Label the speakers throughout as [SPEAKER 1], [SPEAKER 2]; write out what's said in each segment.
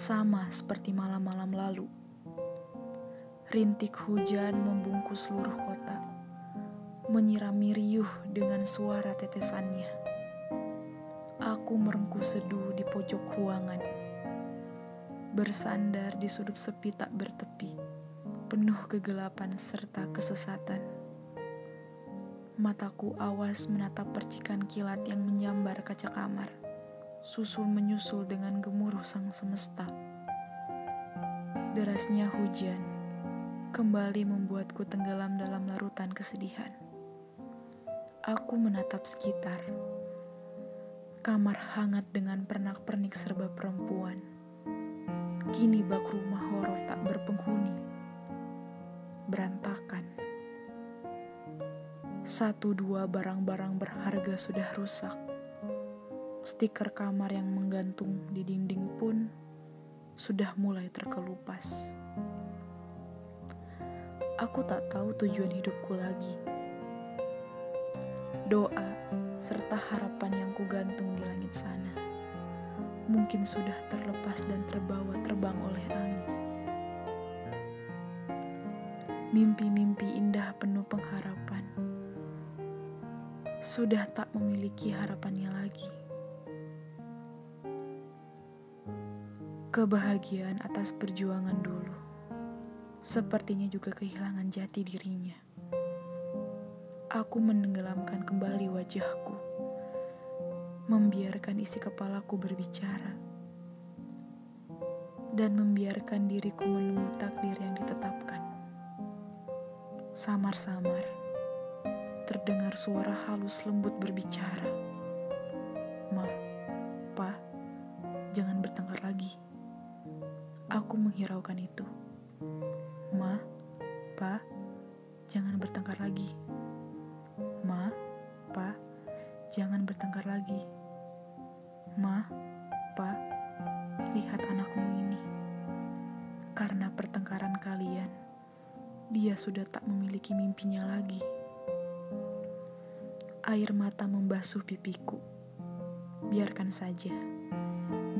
[SPEAKER 1] sama seperti malam-malam lalu. Rintik hujan membungkus seluruh kota, menyirami riuh dengan suara tetesannya. Aku merengkuh seduh di pojok ruangan, bersandar di sudut sepi tak bertepi, penuh kegelapan serta kesesatan. Mataku awas menatap percikan kilat yang menyambar kaca kamar susul menyusul dengan gemuruh sang semesta. Derasnya hujan kembali membuatku tenggelam dalam larutan kesedihan. Aku menatap sekitar. Kamar hangat dengan pernak-pernik serba perempuan. Kini bak rumah horor tak berpenghuni. Berantakan. Satu dua barang-barang berharga sudah rusak Stiker kamar yang menggantung di dinding pun sudah mulai terkelupas. Aku tak tahu tujuan hidupku lagi. Doa serta harapan yang kugantung di langit sana mungkin sudah terlepas dan terbawa terbang oleh angin. Mimpi-mimpi indah penuh pengharapan sudah tak memiliki harapannya lagi. Kebahagiaan atas perjuangan dulu, sepertinya juga kehilangan jati dirinya. Aku menenggelamkan kembali wajahku, membiarkan isi kepalaku berbicara, dan membiarkan diriku menunggu takdir yang ditetapkan. Samar-samar, terdengar suara halus lembut berbicara. Aku menghiraukan itu. Ma, Pa, jangan bertengkar lagi. Ma, Pa, jangan bertengkar lagi. Ma, Pa, lihat anakmu ini. Karena pertengkaran kalian, dia sudah tak memiliki mimpinya lagi. Air mata membasuh pipiku. Biarkan saja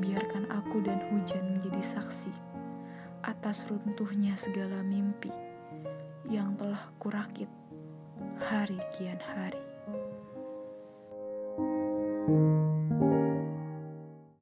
[SPEAKER 1] biarkan aku dan hujan menjadi saksi atas runtuhnya segala mimpi yang telah kurakit hari kian hari.